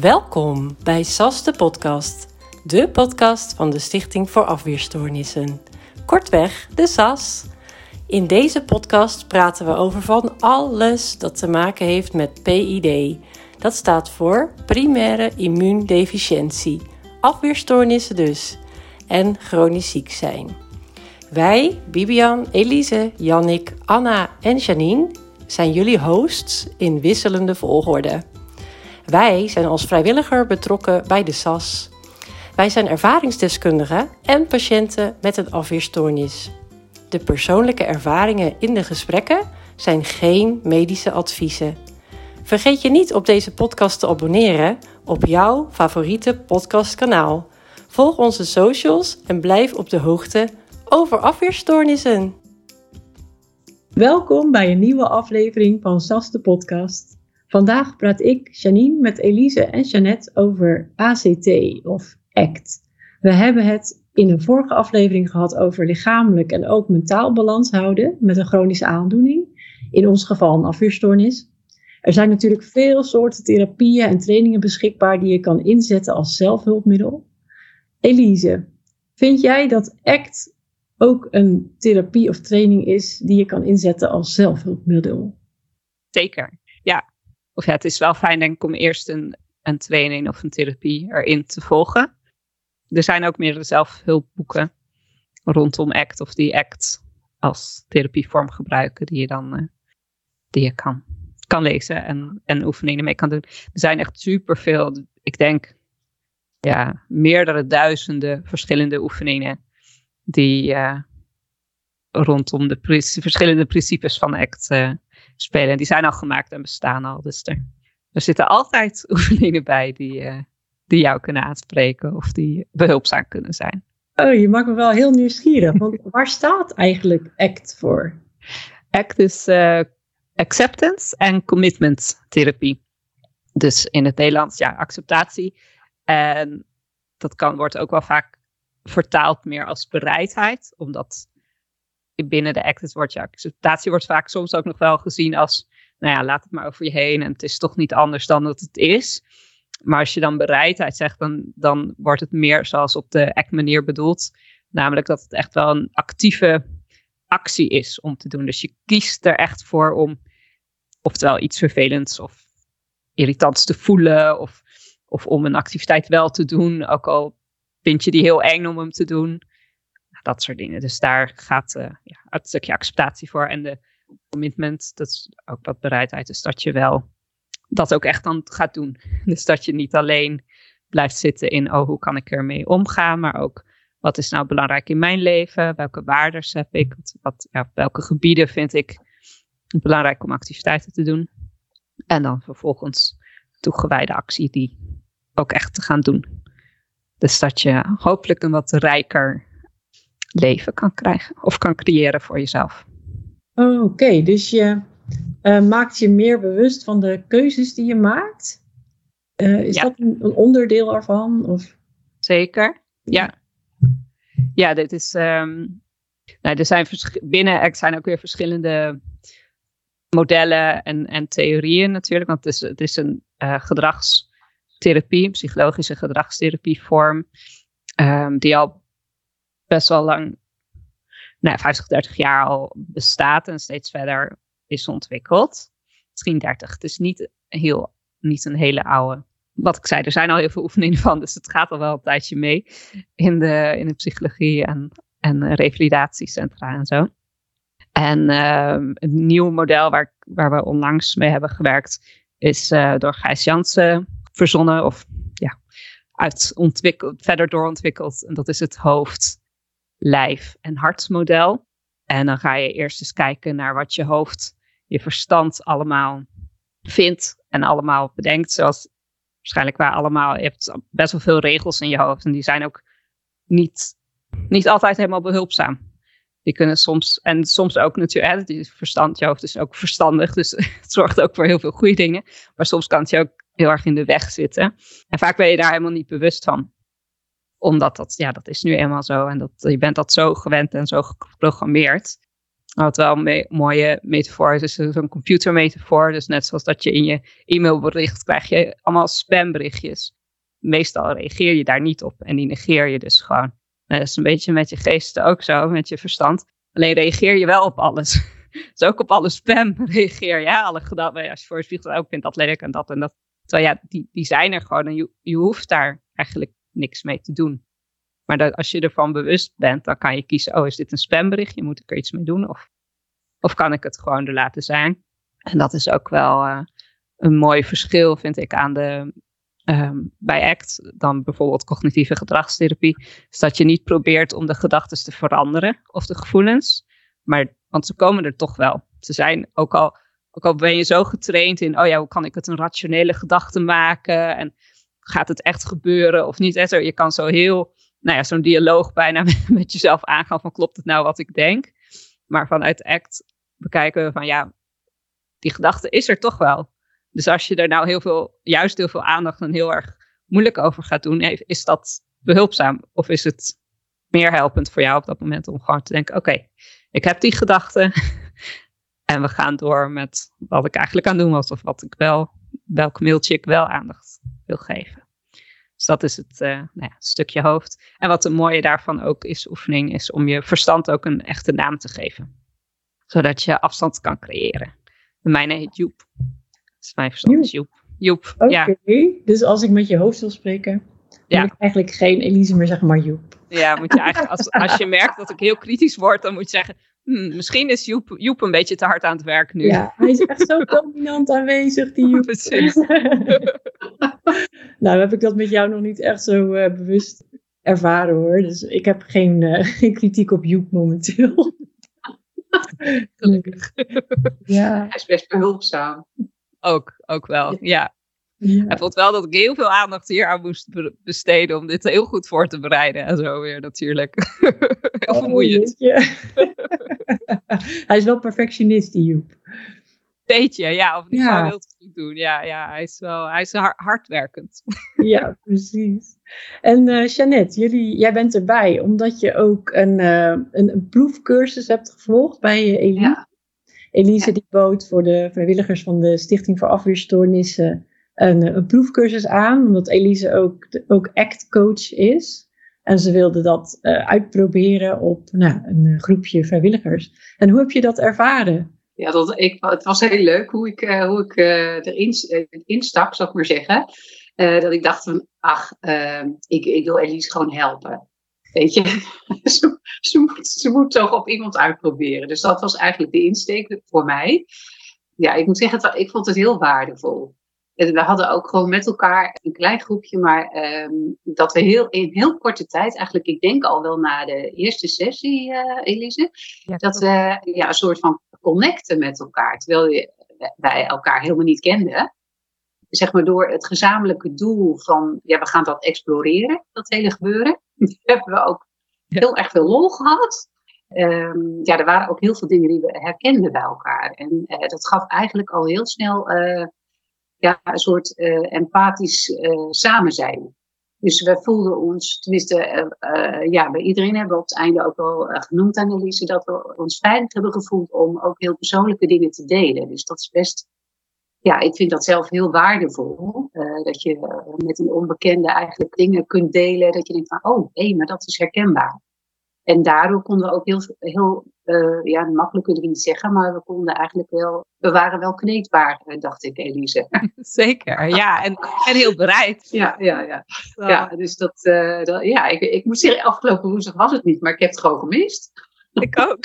Welkom bij SAS de podcast, de podcast van de Stichting voor Afweerstoornissen. Kortweg, de SAS. In deze podcast praten we over van alles dat te maken heeft met PID. Dat staat voor primaire immuundeficiëntie, afweerstoornissen dus, en chronisch ziek zijn. Wij, Bibian, Elise, Jannik, Anna en Janine, zijn jullie hosts in wisselende volgorde. Wij zijn als vrijwilliger betrokken bij de SAS. Wij zijn ervaringsdeskundigen en patiënten met een afweerstoornis. De persoonlijke ervaringen in de gesprekken zijn geen medische adviezen. Vergeet je niet op deze podcast te abonneren op jouw favoriete podcastkanaal. Volg onze socials en blijf op de hoogte over afweerstoornissen. Welkom bij een nieuwe aflevering van SAS de podcast. Vandaag praat ik, Janine, met Elise en Jeannette over ACT of ACT. We hebben het in een vorige aflevering gehad over lichamelijk en ook mentaal balans houden met een chronische aandoening. In ons geval een afweerstoornis. Er zijn natuurlijk veel soorten therapieën en trainingen beschikbaar die je kan inzetten als zelfhulpmiddel. Elise, vind jij dat ACT ook een therapie of training is die je kan inzetten als zelfhulpmiddel? Zeker, ja. Of ja, het is wel fijn denk ik om eerst een, een training of een therapie erin te volgen. Er zijn ook meerdere zelfhulpboeken rondom ACT of die ACT als therapievorm gebruiken die je dan uh, die je kan, kan lezen en, en oefeningen mee kan doen. Er zijn echt superveel, ik denk ja, meerdere duizenden verschillende oefeningen die uh, rondom de verschillende principes van ACT uh, spelen. Die zijn al gemaakt en bestaan al. Dus er, er zitten altijd oefeningen bij die, uh, die jou kunnen aanspreken of die behulpzaam kunnen zijn. Oh, je maakt me wel heel nieuwsgierig. Want waar staat eigenlijk ACT voor? ACT is acceptance en commitment therapie. Dus in het Nederlands, ja, acceptatie. En dat kan, wordt ook wel vaak vertaald meer als bereidheid. Omdat binnen de actors wordt je acceptatie wordt vaak soms ook nog wel gezien als, nou ja, laat het maar over je heen en het is toch niet anders dan dat het is. Maar als je dan bereidheid zegt, dan, dan wordt het meer zoals op de act manier bedoeld. Namelijk dat het echt wel een actieve actie is om te doen. Dus je kiest er echt voor om oftewel iets vervelends of irritants te voelen of, of om een activiteit wel te doen, ook al vind je die heel eng om hem te doen? Dat soort dingen. Dus daar gaat uh, ja, het stukje acceptatie voor. En de commitment, dat is ook wat bereidheid. Dus dat je wel dat ook echt dan gaat doen. Dus dat je niet alleen blijft zitten in, oh, hoe kan ik ermee omgaan? Maar ook, wat is nou belangrijk in mijn leven? Welke waarden heb ik? Wat, ja, welke gebieden vind ik belangrijk om activiteiten te doen? En dan vervolgens toegewijde actie die ook echt te gaan doen. Dus dat je hopelijk een wat rijker leven kan krijgen of kan creëren voor jezelf. Oh, Oké, dus je uh, maakt je meer bewust van de keuzes die je maakt? Uh, is dat een, een, onderdeel ervan? Of? Zeker, ja. Ja, dit is. Um, nou, er zijn binnen er zijn ook weer verschillende modellen en, en theorieën natuurlijk. Want het is, het is een uh, gedrags therapie, psychologische gedragstherapievorm, um, die al best wel lang, nou, 50, 30 jaar al bestaat en steeds verder is ontwikkeld. Misschien 30. Het is niet, heel, niet een hele oude. Wat ik zei, er zijn al heel veel oefeningen van, dus het gaat al wel een tijdje mee in de, in de psychologie en, en revalidatiecentra en zo. En uh, een nieuw model waar, waar we onlangs mee hebben gewerkt is uh, door Gijs Jansen verzonnen of ja, uit ontwikkeld, verder doorontwikkeld. En dat is het hoofd, lijf en hartmodel. En dan ga je eerst eens kijken naar wat je hoofd, je verstand allemaal vindt en allemaal bedenkt. Zoals waarschijnlijk waar allemaal, je hebt best wel veel regels in je hoofd. En die zijn ook niet, niet altijd helemaal behulpzaam. Die kunnen soms, en soms ook natuurlijk, verstand, je hoofd is ook verstandig, dus het zorgt ook voor heel veel goede dingen. Maar soms kan het je ook heel erg in de weg zitten. En vaak ben je daar helemaal niet bewust van. Omdat dat, ja, dat is nu eenmaal zo. En dat, je bent dat zo gewend en zo geprogrammeerd. Wat wel een mooie metafoor is, is zo'n computermetafoor. Dus net zoals dat je in je e-mailbericht krijg je allemaal spamberichtjes. Meestal reageer je daar niet op en die negeer je dus gewoon. Nou, dat is een beetje met je geest ook zo, met je verstand. Alleen reageer je wel op alles. dus ook op alle spam reageer je. Alle gedachten, als je voor je spiegel ook vindt dat lelijk en dat en dat. Terwijl ja, die, die zijn er gewoon en je, je hoeft daar eigenlijk niks mee te doen. Maar dat, als je ervan bewust bent, dan kan je kiezen, oh is dit een spamberichtje, moet ik er iets mee doen? Of, of kan ik het gewoon er laten zijn? En dat is ook wel uh, een mooi verschil, vind ik, aan de, um, bij ACT dan bijvoorbeeld cognitieve gedragstherapie, is dat je niet probeert om de gedachten te veranderen of de gevoelens, maar, want ze komen er toch wel. Ze zijn ook al, ook al ben je zo getraind in, oh ja, hoe kan ik het een rationele gedachte maken en gaat het echt gebeuren of niet? En je kan zo heel, nou ja, zo'n dialoog bijna met jezelf aangaan van klopt het nou wat ik denk? Maar vanuit ACT bekijken we van ja, die gedachte is er toch wel. Dus als je er nou heel veel, juist heel veel aandacht en heel erg moeilijk over gaat doen, is dat behulpzaam? Of is het meer helpend voor jou op dat moment om gewoon te denken: oké, ik heb die gedachten en we gaan door met wat ik eigenlijk aan doen was, of wat ik wel, welk mailtje ik wel aandacht wil geven. Dus dat is het uh, nou ja, stukje hoofd. En wat een mooie daarvan ook is, oefening, is om je verstand ook een echte naam te geven. Zodat je afstand kan creëren. De mijne heet Joep mijn verstand is Joep. Joep, Oké, ja. dus als ik met je hoofd wil spreken, ja. moet ik eigenlijk geen Elise meer zeggen, maar Joep. Ja, moet je eigenlijk, als, als je merkt dat ik heel kritisch word, dan moet je zeggen, hmm, misschien is Joep, Joep een beetje te hard aan het werk nu. Ja, hij is echt zo dominant aanwezig, die Joep. Precies. nou, heb ik dat met jou nog niet echt zo uh, bewust ervaren hoor. Dus ik heb geen, uh, geen kritiek op Joep momenteel. Gelukkig. Ja. Hij is best behulpzaam. Ook, ook wel, ja. Hij vond wel dat ik heel veel aandacht hier aan moest besteden om dit heel goed voor te bereiden. En zo weer natuurlijk. heel oh, vermoeiend. hij is wel perfectionist, die Joep. Beetje, ja. Of die ja. heel goed doen. Ja, ja hij is wel hij is hardwerkend. ja, precies. En uh, Jeannette, jullie, jij bent erbij omdat je ook een, uh, een, een, proefcursus hebt gevolgd bij Elie. Ja. Elise die bood voor de vrijwilligers van de Stichting voor Afweerstoornissen een, een proefcursus aan, omdat Elise ook, ook ACT-coach is. En ze wilde dat uh, uitproberen op nou, een groepje vrijwilligers. En hoe heb je dat ervaren? Ja, dat, ik, het was heel leuk hoe ik, uh, hoe ik uh, erin instak, zou ik maar zeggen. dat ik dacht van, ach, ik, ik wil Elise gewoon helpen. Weet je, ze, moet, ze moet toch op iemand uitproberen. Dus dat was eigenlijk de insteek voor mij. Ja, ik moet zeggen, ik vond het heel waardevol. We hadden ook gewoon met elkaar een klein groepje, maar um, dat we heel, in heel korte tijd, eigenlijk, ik denk al wel na de eerste sessie, uh, Elise, dat we ja, een soort van connecten met elkaar. Terwijl wij elkaar helemaal niet kenden zeg maar door het gezamenlijke doel van, ja, we gaan dat exploreren, dat hele gebeuren. hebben we ook heel erg veel lol gehad. Um, ja, er waren ook heel veel dingen die we herkenden bij elkaar. En uh, dat gaf eigenlijk al heel snel uh, ja, een soort uh, empathisch samen zijn. Dus we voelden ons, tenminste, ja, bij iedereen hebben we op het einde ook wel genoemd, Anneliese, dat we ons veilig hebben gevoeld om ook heel persoonlijke dingen te delen. Dus dat is best ja, ik vind dat zelf heel waardevol. Uh, dat je met een onbekende eigenlijk dingen kunt delen. Dat je denkt van, oh, hé, hey, maar dat is herkenbaar. En daardoor konden we ook heel, heel uh, ja, makkelijk kun ik niet zeggen, maar we konden eigenlijk wel, we waren wel kneedbaar, dacht ik, Elise. Zeker, ja, en, en heel bereid. Ja, ja, ja. ja dus dat, dat ja, ik, ik moet zeggen, afgelopen woensdag was het niet, maar ik heb het gewoon gemist. Ik ook.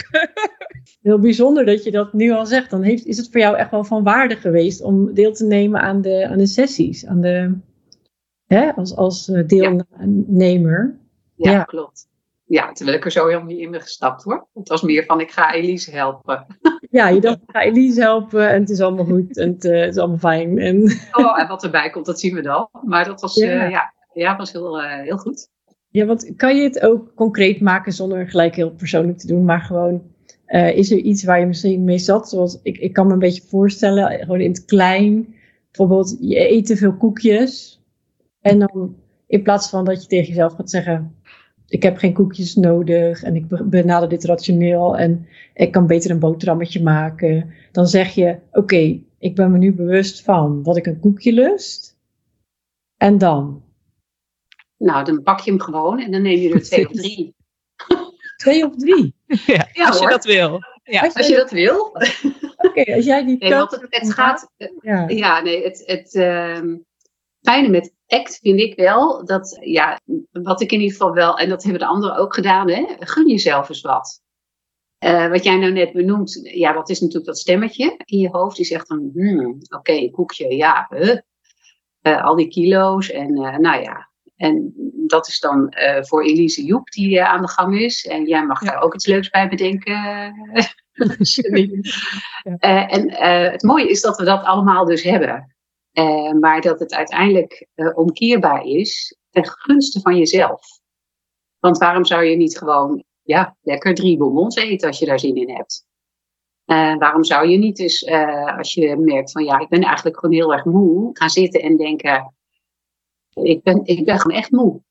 Heel bijzonder dat je dat nu al zegt. Dan heeft, is het voor jou echt wel van waarde geweest om deel te nemen aan de, aan de sessies. Aan de, hè, als, als eh, deelnemer. Ja, ja, klopt. Ja, terwijl ik er zo helemaal niet in ben gestapt hoor. Het was meer van ik ga Elise helpen. Ja, je dacht ik ga Elise helpen en het is allemaal goed en het, uh, is allemaal fijn. En... Oh, en wat erbij komt, dat zien we dan. Maar dat was, ja. Uh, ja, ja, was heel, heel goed. Ja, want kan je het ook concreet maken zonder gelijk heel persoonlijk te doen, maar gewoon is er iets waar je misschien mee zat? Zoals ik, ik kan me een beetje voorstellen, gewoon in het klein. Bijvoorbeeld, je eet te veel koekjes. En dan in plaats van dat je tegen jezelf gaat zeggen: ik heb geen koekjes nodig en ik benader dit rationeel en ik kan beter een boterhammetje maken. Dan zeg je, oké, ik ben me nu bewust van dat ik een koekje lust. En dan? Nou, dan pak je hem gewoon en dan neem je er twee of drie. twee of drie? Ja, als je dat wil. Ja. Als, je, dat wil. Oké, als jij die nee, het, het gaat. Ja. ja, nee, het, het uh, fijne met ACT vind ik wel dat, ja, wat ik in ieder geval wel, en dat hebben de anderen ook gedaan, hè, gun jezelf eens wat. Uh, wat jij nou net benoemt, ja, dat is natuurlijk dat stemmetje in je hoofd die zegt dan, hmm, oké, okay, koekje, ja, uh, al die kilo's en uh, nou ja. En dat is dan voor Elise Joep die aan de gang is. En jij mag daar ook iets leuks bij bedenken. ja. en het mooie is dat we dat allemaal dus hebben. Maar dat het uiteindelijk omkeerbaar is ten gunste van jezelf. Want waarom zou je niet gewoon ja, lekker drie bonbons eten als je daar zin in hebt. Uh, waarom zou je niet uh, als je merkt van ja, ik ben eigenlijk gewoon heel erg moe, gaan zitten en denken, ik ben, ik ben gewoon echt moe.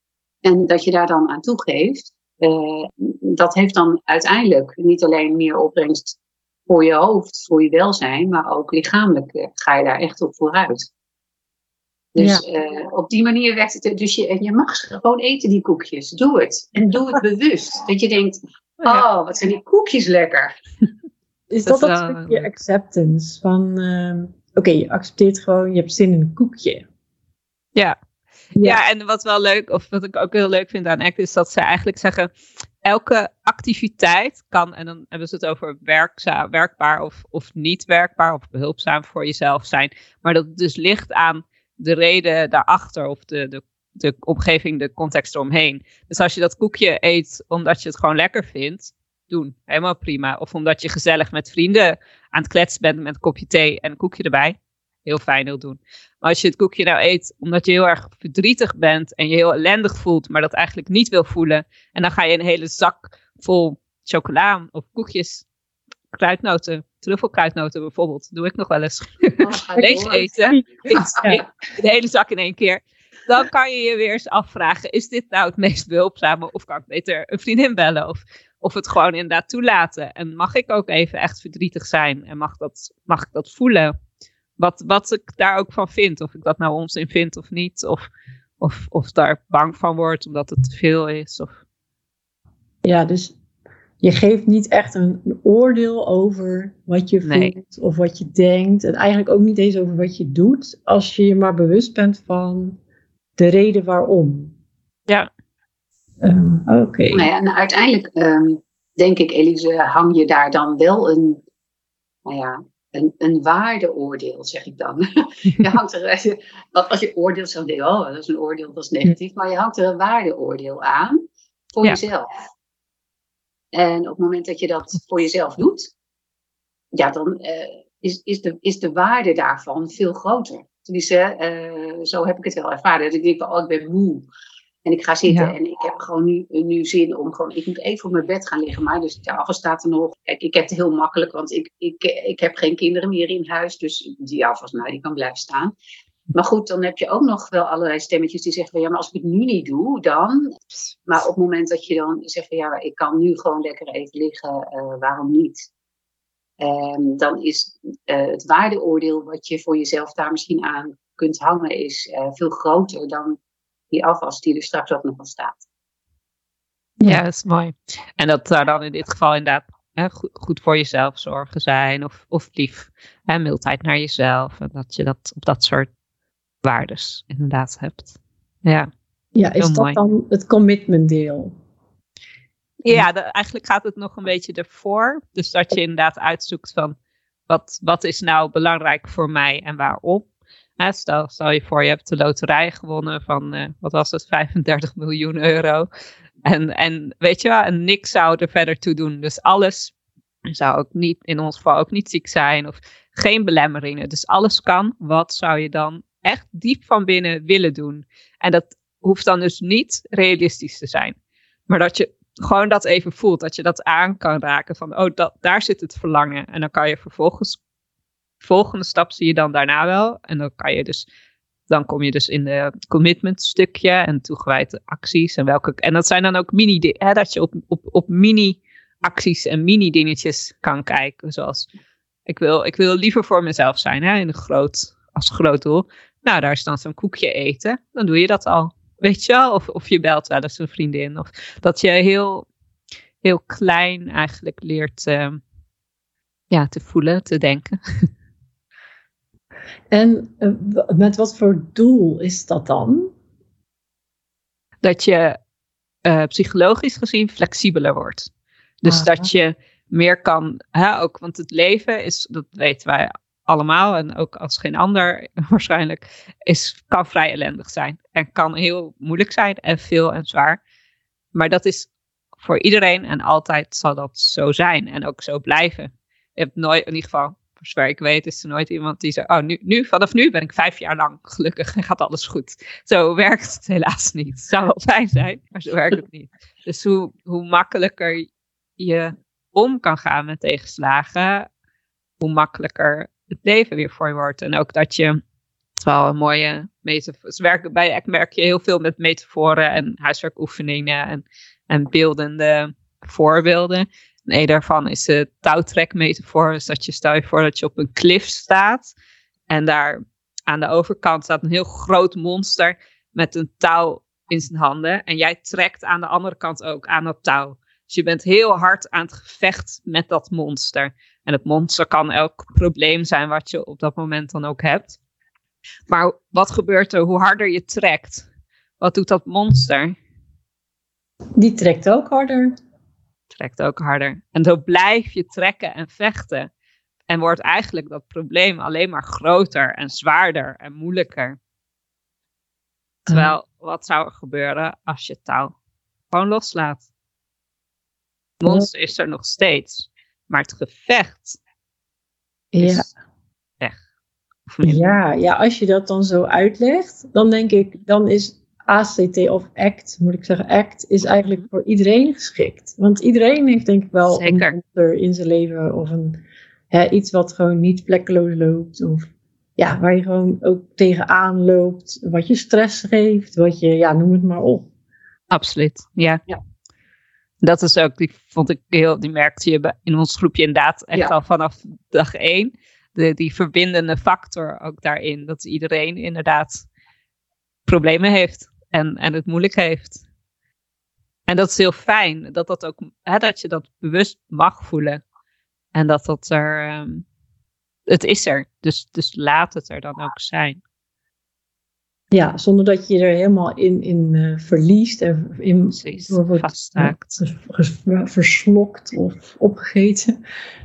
En dat je daar dan aan toegeeft, dat heeft dan uiteindelijk niet alleen meer opbrengst voor je hoofd, voor je welzijn, maar ook lichamelijk ga je daar echt op vooruit. Dus ja. op die manier werkt het. Dus je, en je mag gewoon eten, die koekjes. Doe het. En doe het bewust. Dat je denkt, oh, wat zijn die koekjes lekker. Is dat dat, dat stukje acceptance? Van, uh, oké, je accepteert gewoon, je hebt zin in een koekje. Ja. ja. Ja, en wat wel leuk, of wat ik ook heel leuk vind aan ACT, is dat ze eigenlijk zeggen, elke activiteit kan, en dan hebben ze het over werkzaam, werkbaar of, of niet werkbaar, of behulpzaam voor jezelf zijn, maar dat dus ligt aan de reden daarachter of de, de, de omgeving, de context eromheen. Dus als je dat koekje eet omdat je het gewoon lekker vindt, doen. Helemaal prima. Of omdat je gezellig met vrienden aan het kletsen bent met een kopje thee en een koekje erbij. Heel fijn, heel doen. Maar als je het koekje nou eet omdat je heel erg verdrietig bent en je heel ellendig voelt, maar dat eigenlijk niet wil voelen. En dan ga je een hele zak vol chocola of koekjes, kruidnoten, truffelkruidnoten bijvoorbeeld, doe ik nog wel eens. Oh, Leeg eten. De hele zak in één keer. Dan kan je je weer eens afvragen, is dit nou het meest behulpzame? Of kan ik beter een vriendin bellen? Of, of het gewoon inderdaad toelaten? En mag ik ook even echt verdrietig zijn? En mag, dat, mag ik dat voelen? Wat, wat ik daar ook van vind. Of ik dat nou onzin vind of niet. Of, of, of daar bang van word omdat het te veel is. Of... Ja, dus je geeft niet echt een, oordeel over wat je voelt of wat je denkt. En eigenlijk ook niet eens over wat je doet, als je je maar bewust bent van de reden waarom. Ja. Um, Oké. Nou ja, en uiteindelijk um, denk ik, Elise, hang je daar dan wel een, nou ja, een, een waardeoordeel, zeg ik dan. je hangt er, als je oordeelt, dan denk je, oh, dat is een oordeel, dat is negatief. Maar je hangt er een waardeoordeel aan voor jezelf. En op het moment dat je dat voor jezelf doet, ja, dan uh, is, is, de, is de waarde daarvan veel groter. Tenminste, uh, zo heb ik het wel ervaren. Dat ik denk, oh, ik ben moe. En ik ga zitten en ik heb gewoon nu, nu zin om gewoon, ik moet even op mijn bed gaan liggen. Maar dus de afval staat er nog. Kijk, ik heb het heel makkelijk, want ik, ik, ik heb geen kinderen meer in huis. Dus die afwas, nou, die kan blijven staan. Maar goed, dan heb je ook nog wel allerlei stemmetjes die zeggen: ja, maar als ik het nu niet doe, dan. Maar op het moment dat je dan zegt: ja, ik kan nu gewoon lekker even liggen, uh, waarom niet? Um, dan is uh, het waardeoordeel wat je voor jezelf daar misschien aan kunt hangen, is uh, veel groter dan die afwas die er straks ook nog van staat. Ja, dat is mooi. En dat zou dan in dit geval inderdaad hè, goed, goed, voor jezelf zorgen zijn, of, of lief, hè, mildheid naar jezelf. En dat je dat op dat soort waardes inderdaad hebt. Ja, ja is dat dan het commitment deel? Ja, eigenlijk gaat het nog een beetje ervoor. Dus dat je inderdaad uitzoekt van wat, wat is nou belangrijk voor mij en waarom. Stel, stel je voor, je hebt de loterij gewonnen van, uh, wat was het, 35 miljoen euro. En, en weet je wel, en niks zou er verder toe doen. Dus alles zou ook niet, in ons geval ook niet ziek zijn of geen belemmeringen. Dus alles kan. Wat zou je dan echt diep van binnen willen doen. En dat hoeft dan dus niet realistisch te zijn. Maar dat je gewoon dat even voelt. Dat je dat aan kan raken. Van, oh, dat, daar zit het verlangen. En dan kan je vervolgens, volgende stap zie je dan daarna wel. En dan kan je dus dan kom je dus in de commitment stukje en toegewijde acties. En, welke, en dat zijn dan ook mini, hè, dat je op, op, op mini acties en mini dingetjes kan kijken. Zoals, ik wil, ik wil liever voor mezelf zijn, hè, in een groot, als groot doel. Nou, daar is dan zo'n koekje eten. Dan doe je dat al. Weet je wel? Of, of je belt wel eens een vriendin. Of dat je heel, heel klein eigenlijk leert uh, ja, te voelen, te denken. En uh, met wat voor doel is dat dan? Dat je uh, psychologisch gezien flexibeler wordt. Dus dat je meer kan, hè, ook, want het leven is, dat weten wij allemaal en ook als geen ander waarschijnlijk, is, kan vrij ellendig zijn. En kan heel moeilijk zijn en veel en zwaar. Maar dat is voor iedereen en altijd zal dat zo zijn en ook zo blijven. Je hebt nooit, in ieder geval, zover ik weet, is er nooit iemand die zegt, oh, nu, nu, vanaf nu ben ik vijf jaar lang gelukkig en gaat alles goed. Zo werkt het helaas niet. Zou wel fijn zijn, maar zo werkt het niet. Dus hoe, hoe makkelijker je om kan gaan met tegenslagen, hoe makkelijker het leven weer voor je wordt. En ook dat je, wel een mooie metafoor, werken bij ik merk je heel veel met metaforen en huiswerkoefeningen en, en beeldende voorbeelden. Een daarvan is de touwtrekmetafoor. Dus dat je stel je voor dat je op een klif staat en daar aan de overkant staat een heel groot monster met een touw in zijn handen. En jij trekt aan de andere kant ook aan dat touw. Dus je bent heel hard aan het gevecht met dat monster. En het monster kan elk probleem zijn wat je op dat moment dan ook hebt. Maar wat gebeurt er hoe harder je trekt? Wat doet dat monster? Die trekt ook harder. Trekt ook harder. En zo blijf je trekken en vechten. En wordt eigenlijk dat probleem alleen maar groter en zwaarder en moeilijker. Terwijl, wat zou er gebeuren als je touw gewoon loslaat? monster is er nog steeds. Maar het gevecht is ja. weg. Ja, ja, als je dat dan zo uitlegt, dan denk ik, dan is ACT of ACT, moet ik zeggen, ACT is eigenlijk voor iedereen geschikt. Want iedereen heeft denk ik wel Zeker. een monster in zijn leven of een, hè, iets wat gewoon niet plekkeloos loopt. Of ja, waar je gewoon ook tegenaan loopt, wat je stress geeft, wat je, ja, noem het maar op. Absoluut, ja. ja dat is ook, die vond ik heel, die merkte je in ons groepje inderdaad echt al vanaf dag één. De, die verbindende factor ook daarin. Dat iedereen inderdaad problemen heeft en, en het moeilijk heeft. En dat is heel fijn, dat, dat, ook, hè, dat je dat bewust mag voelen. En dat dat er, um, het is er. Dus, dus laat het er dan ook zijn. Ja, zonder dat je er helemaal in, in uh, verliest en in vaststaakt. verslokt of opgegeten.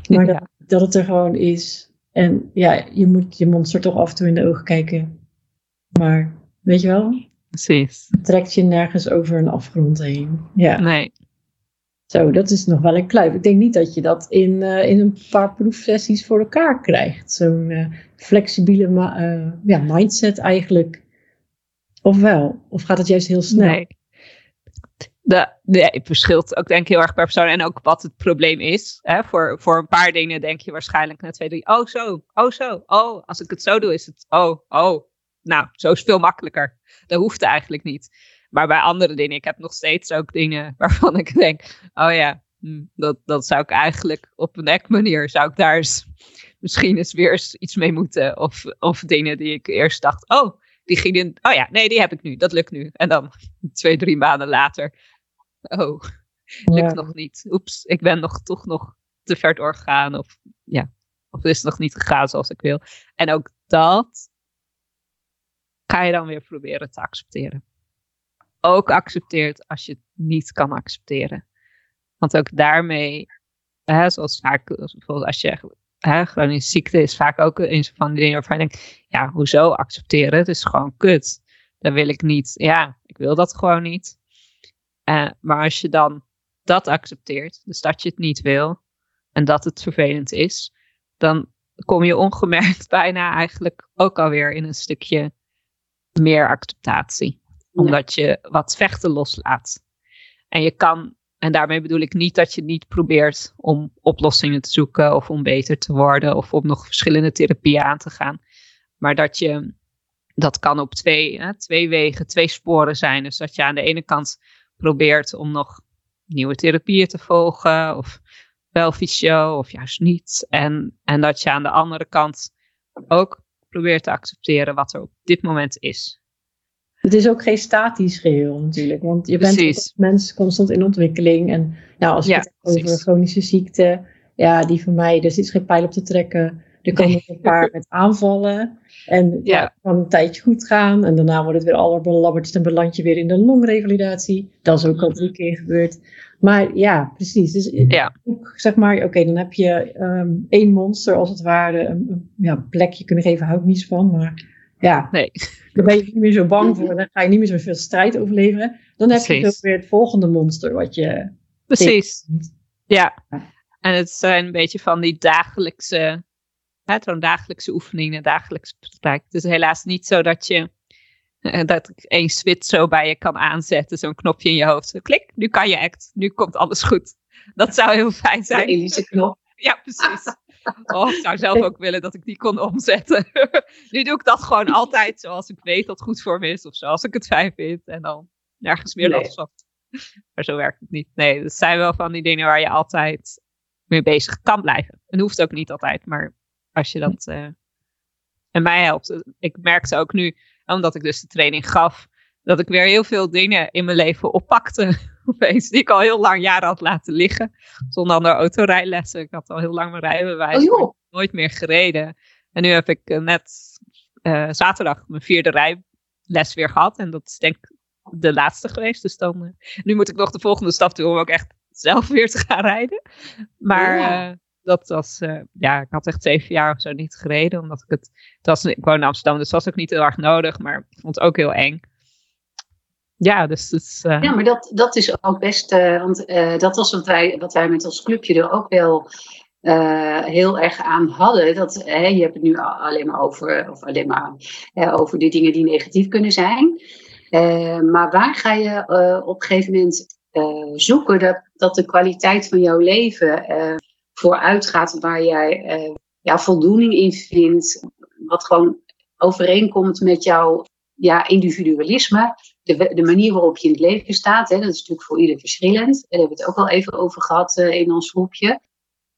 Maar dat, dat het er gewoon is. En ja, je moet je monster toch af en toe in de ogen kijken. Maar weet je wel? Precies. trekt je nergens over een afgrond heen. Ja. Nee. Zo, dat is nog wel een kluif. Ik denk niet dat je dat in, uh, in een paar proefsessies voor elkaar krijgt. Zo'n uh, flexibele ja, mindset eigenlijk of wel? Of gaat het juist heel snel? Nee. De, nee, het verschilt ook denk ik heel erg per persoon en ook wat het probleem is. Hè? Voor, voor een paar dingen denk je waarschijnlijk na twee, drie, oh zo, oh zo, oh, als ik het zo doe is het, oh, oh. Nou, zo is veel makkelijker. Dat hoeft eigenlijk niet. Maar bij andere dingen, ik heb nog steeds ook dingen waarvan ik denk, oh ja, hm, dat, dat zou ik eigenlijk op een ek manier, zou ik daar eens, misschien eens weer eens iets mee moeten. Of, of dingen die ik eerst dacht, oh, die ging in, oh ja, nee, die heb ik nu, dat lukt nu. En dan twee, drie maanden later, oh, lukt nog niet. Oeps, ik ben nog, toch nog te ver doorgegaan. Of ja, of is het nog niet gegaan zoals ik wil. En ook dat ga je dan weer proberen te accepteren. Ook accepteert als je het niet kan accepteren. Want ook daarmee, hè, zoals vaak, bijvoorbeeld als je hè, chronische ziekte is vaak ook een van die dingen waarvan je denkt, ja, hoezo accepteren? Het is gewoon kut. Dat wil ik niet. Ja, ik wil dat gewoon niet. Uh, maar als je dan dat accepteert, dus dat je het niet wil en dat het vervelend is, dan kom je ongemerkt bijna eigenlijk ook alweer in een stukje meer acceptatie. Omdat je wat vechten loslaat. En je kan en daarmee bedoel ik niet dat je niet probeert om oplossingen te zoeken of om beter te worden of om nog verschillende therapieën aan te gaan. Maar dat je dat kan op twee, hè, twee wegen, twee sporen zijn. Dus dat je aan de ene kant probeert om nog nieuwe therapieën te volgen, of wel fysio, of juist niet. En, en dat je aan de andere kant ook probeert te accepteren wat er op dit moment is. Het is ook geen statisch geheel natuurlijk, want je bent als mens constant in ontwikkeling. En nou, als je het over chronische ziekte, ja, die van mij, dus is geen pijl op te trekken. Er komen een paar met aanvallen. En ja. het kan een tijdje goed gaan. En daarna wordt het weer allerbelabberd. En beland je weer in de longrevalidatie. Dat is ook al drie keer gebeurd. Maar ja, precies. Dus ja. Ook, zeg maar, oké, dan heb je um, één monster als het ware. Een, ja, plekje kunnen geven, hou ik niet van. Maar ja, nee. daar ben je niet meer zo bang voor. Dan ga je niet meer zoveel strijd overleveren. Dan heb je ook weer het volgende monster wat je... Precies. Ja. En het zijn een beetje van die dagelijkse zo'n dagelijkse oefeningen, dagelijkse praktijk. Het is helaas niet zo dat je dat ik één switch zo bij je kan aanzetten, zo'n knopje in je hoofd. Klik, nu kan je act, nu komt alles goed. Dat zou heel fijn zijn. Elise knop. Ja, precies. Oh, ik zou zelf ook willen dat ik die kon omzetten. nu doe ik dat gewoon altijd zoals ik weet dat het goed voor me is, of zoals ik het fijn vind. En dan nergens meer nee. last van. Maar zo werkt het niet. Nee, dat zijn wel van die dingen waar je altijd mee bezig kan blijven. En hoeft ook niet altijd, maar als je dat. Uh, en mij helpt. Ik merkte ook nu, omdat ik dus de training gaf, dat ik weer heel veel dingen in mijn leven oppakte. Opeens, die ik al heel lang jaren had laten liggen. Zonder andere autorijlessen. Ik had al heel lang mijn rijbewijs. Oh, nooit meer gereden. En nu heb ik eh, net uh, zaterdag mijn vierde rijles weer gehad. En dat is denk ik de laatste geweest. Dus dan, uh, nu moet ik nog de volgende stap doen om ook echt zelf weer te gaan rijden. Maar ja dat was, uh, ja, ik had echt zeven jaar of zo niet gereden. Omdat ik het, het was, ik woon in Amsterdam, dus dat was ook niet heel erg nodig. Maar ik vond het ook heel eng. Ja, dus uh... Ja, maar dat, dat is ook best, uh, want dat was wat wij, wat wij met ons clubje er ook wel heel erg aan hadden. Dat, je hebt het nu alleen maar over, of alleen maar over de dingen die negatief kunnen zijn. maar waar ga je op een gegeven moment zoeken dat, dat de kwaliteit van jouw leven vooruitgaat waar jij uh, ja, voldoening in vindt. Wat gewoon overeenkomt met jouw ja, individualisme. De, de manier waarop je in het leven staat. Hè, dat is natuurlijk voor ieder verschillend. Daar hebben we het ook al even over gehad uh, in ons groepje.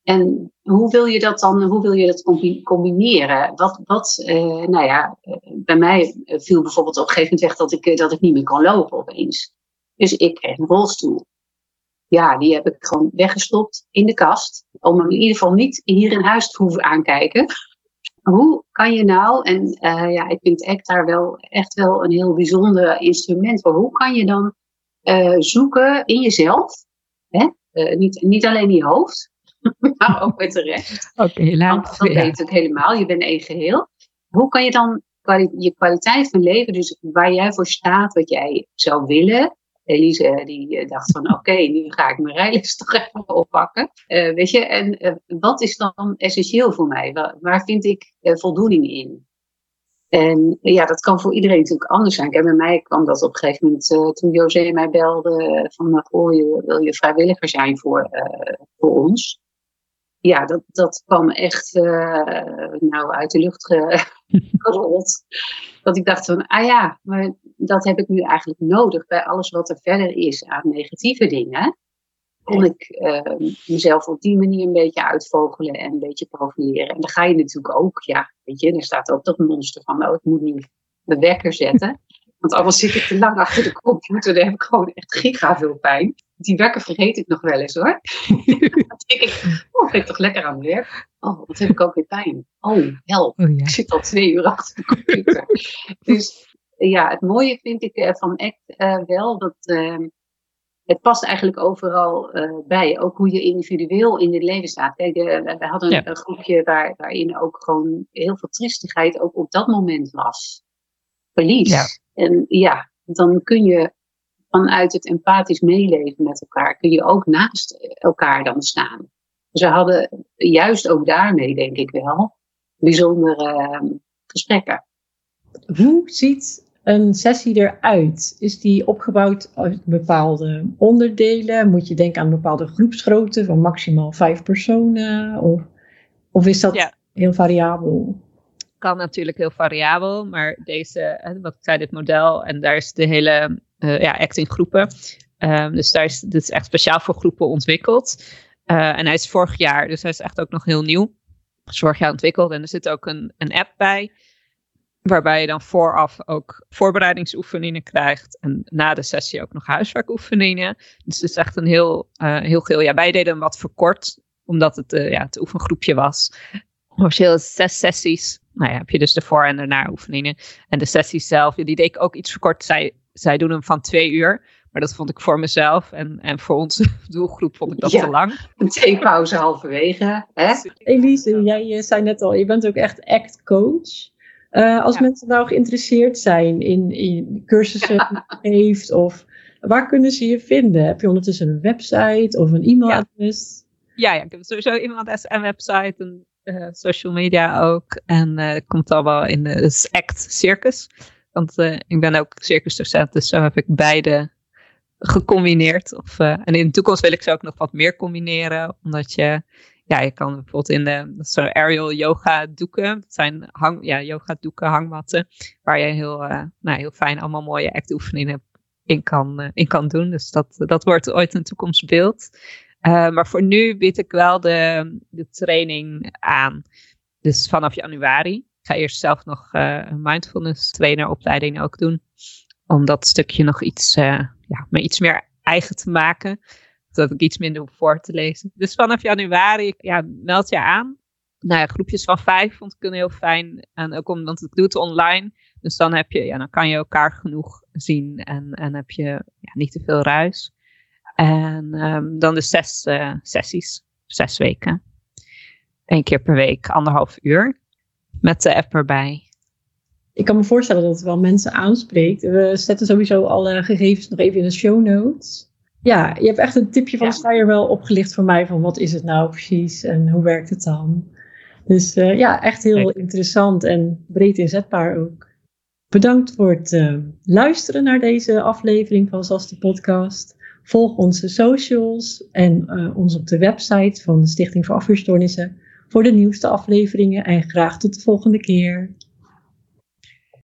En hoe wil je dat dan, hoe wil je dat combineren? Wat, wat uh, nou ja, bij mij viel bijvoorbeeld op een gegeven moment weg dat ik, dat ik niet meer kon lopen opeens. Dus ik kreeg een rolstoel ja, die heb ik gewoon weggestopt in de kast. Om hem in ieder geval niet hier in huis te hoeven aankijken. Hoe kan je nou, en uh, ja, ik vind ACT daar wel echt wel een heel bijzonder instrument voor. Hoe kan je dan uh, zoeken in jezelf? Hè? Uh, niet, niet alleen in je hoofd, maar ook met de rest. Oké, okay, dat weet het helemaal, je bent één geheel. Hoe kan je dan je kwaliteit van leven, dus waar jij voor staat, wat jij zou willen, Elise die eh, dacht van oké, nu ga ik mijn rijles toch even oppakken. Uh, weet je, en uh, wat is dan essentieel voor mij? Waar, vind ik voldoening in? En ja, dat kan voor iedereen natuurlijk anders zijn. Kijk, bij mij kwam dat op een gegeven moment toen José mij belde van oh, wil je vrijwilliger zijn voor, voor ons? Ja, dat, dat kwam echt nou uit de lucht dat ik dacht van, ah ja, maar dat heb ik nu eigenlijk nodig bij alles wat er verder is aan negatieve dingen. Kon ik uh, mezelf op die manier een beetje uitvogelen en een beetje profileren. En dan ga je natuurlijk ook, ja, weet je, er staat ook dat monster van, nou, ik moet nu de wekker zetten. Want anders zit ik te lang achter de computer, dan heb ik gewoon echt giga veel pijn. Die wekker vergeet ik nog wel eens hoor. dan denk ik, oh, ik toch lekker aan het werk. Oh, wat heb ik ook weer pijn. Oh, help. Oh, ik zit al twee uur achter de computer. dus ja, het mooie vind ik uh, van ACT uh, wel dat uh, het past eigenlijk overal eh, bij. Ook hoe je individueel in het leven staat. Kijk, we hadden ja. een groepje waar, waarin ook gewoon heel veel tristigheid ook op dat moment was. Verlies. Ja. En ja, dan kun je vanuit het empathisch meeleven met elkaar, kun je ook naast elkaar dan staan. Ze hadden juist ook daarmee, denk ik wel, bijzondere ehm, gesprekken. Hoe ziet een sessie eruit? Is die opgebouwd uit bepaalde onderdelen? Moet je denken aan een bepaalde groepsgrootte van maximaal vijf personen? Of, of is dat heel variabel? Kan natuurlijk heel variabel, maar deze, wat ik zei, dit model, en daar is de hele uh, ja, act in groepen. Um, dus daar is, dit is echt speciaal voor groepen ontwikkeld. Uh, en hij is vorig jaar, dus hij is echt ook nog heel nieuw. Is jaar ontwikkeld en er zit ook een, een app bij. Waarbij je dan vooraf ook voorbereidingsoefeningen krijgt. En na de sessie ook nog huiswerkoefeningen. Dus het is echt een heel, uh, heel geel. Ja, wij deden hem wat verkort, omdat het, ja, het oefengroepje was. Officieel zes sessies. Nou ja, heb je dus de voor- en daarna oefeningen. En de sessies zelf, die deed ik ook iets verkort. Zij, zij doen hem van twee uur. Maar dat vond ik voor mezelf en, en voor onze doelgroep vond ik dat Ja. te lang. Een theepauze halverwege. Hè? Elise, jij eh, zei net al, je bent ook echt act coach. Eh, als Ja. mensen nou geïnteresseerd zijn in, in cursussen die je geeft, of waar kunnen ze je vinden? Heb je ondertussen een website of een e-mailadres? Ja, ja, ik heb sowieso iemand en website en eh, social media ook. En het komt allemaal in de Act Circus. Want eh, ik ben ook circusdocent, dus zo heb ik beide gecombineerd. Of, en in de toekomst wil ik ze ook nog wat meer combineren. Omdat je, ja, je kan bijvoorbeeld in de zo'n aerial yoga doeken. Dat zijn hang, ja, yoga doeken, hangmatten. Waar je heel, nou, heel fijn allemaal mooie act oefeningen in kan, in kan doen. Dus dat, dat wordt ooit een toekomstbeeld. Uh, maar voor nu bied ik wel de, de training aan. Dus vanaf januari. Ik ga eerst zelf nog uh, een mindfulness traineropleiding ook doen. Om dat stukje nog iets, uh, ja, me iets meer eigen te maken. Zodat ik iets minder hoef voor te lezen. Dus vanaf januari, ja, meld je aan. Nou ja, groepjes van vijf vond ik heel fijn. En ook omdat ik doe het online. Dus dan heb je, ja, dan kan je elkaar genoeg zien. En, en heb je ja, niet te veel ruis. En um, dan de zes uh, sessies, zes weken. Eén keer per week, anderhalf uur. Met de app erbij. Ik kan me voorstellen dat het wel mensen aanspreekt. We zetten sowieso alle gegevens nog even in de show notes. Ja, je hebt echt een tipje van Ja. de sluier wel opgelicht voor mij. Van wat is het nou precies en hoe werkt het dan? Dus uh, ja, echt heel interessant en breed inzetbaar ook. Bedankt voor het uh, luisteren naar deze aflevering van SAS de podcast. Volg onze socials en uh, ons op de website van de Stichting voor Afweerstoornissen voor de nieuwste afleveringen. En graag tot de volgende keer.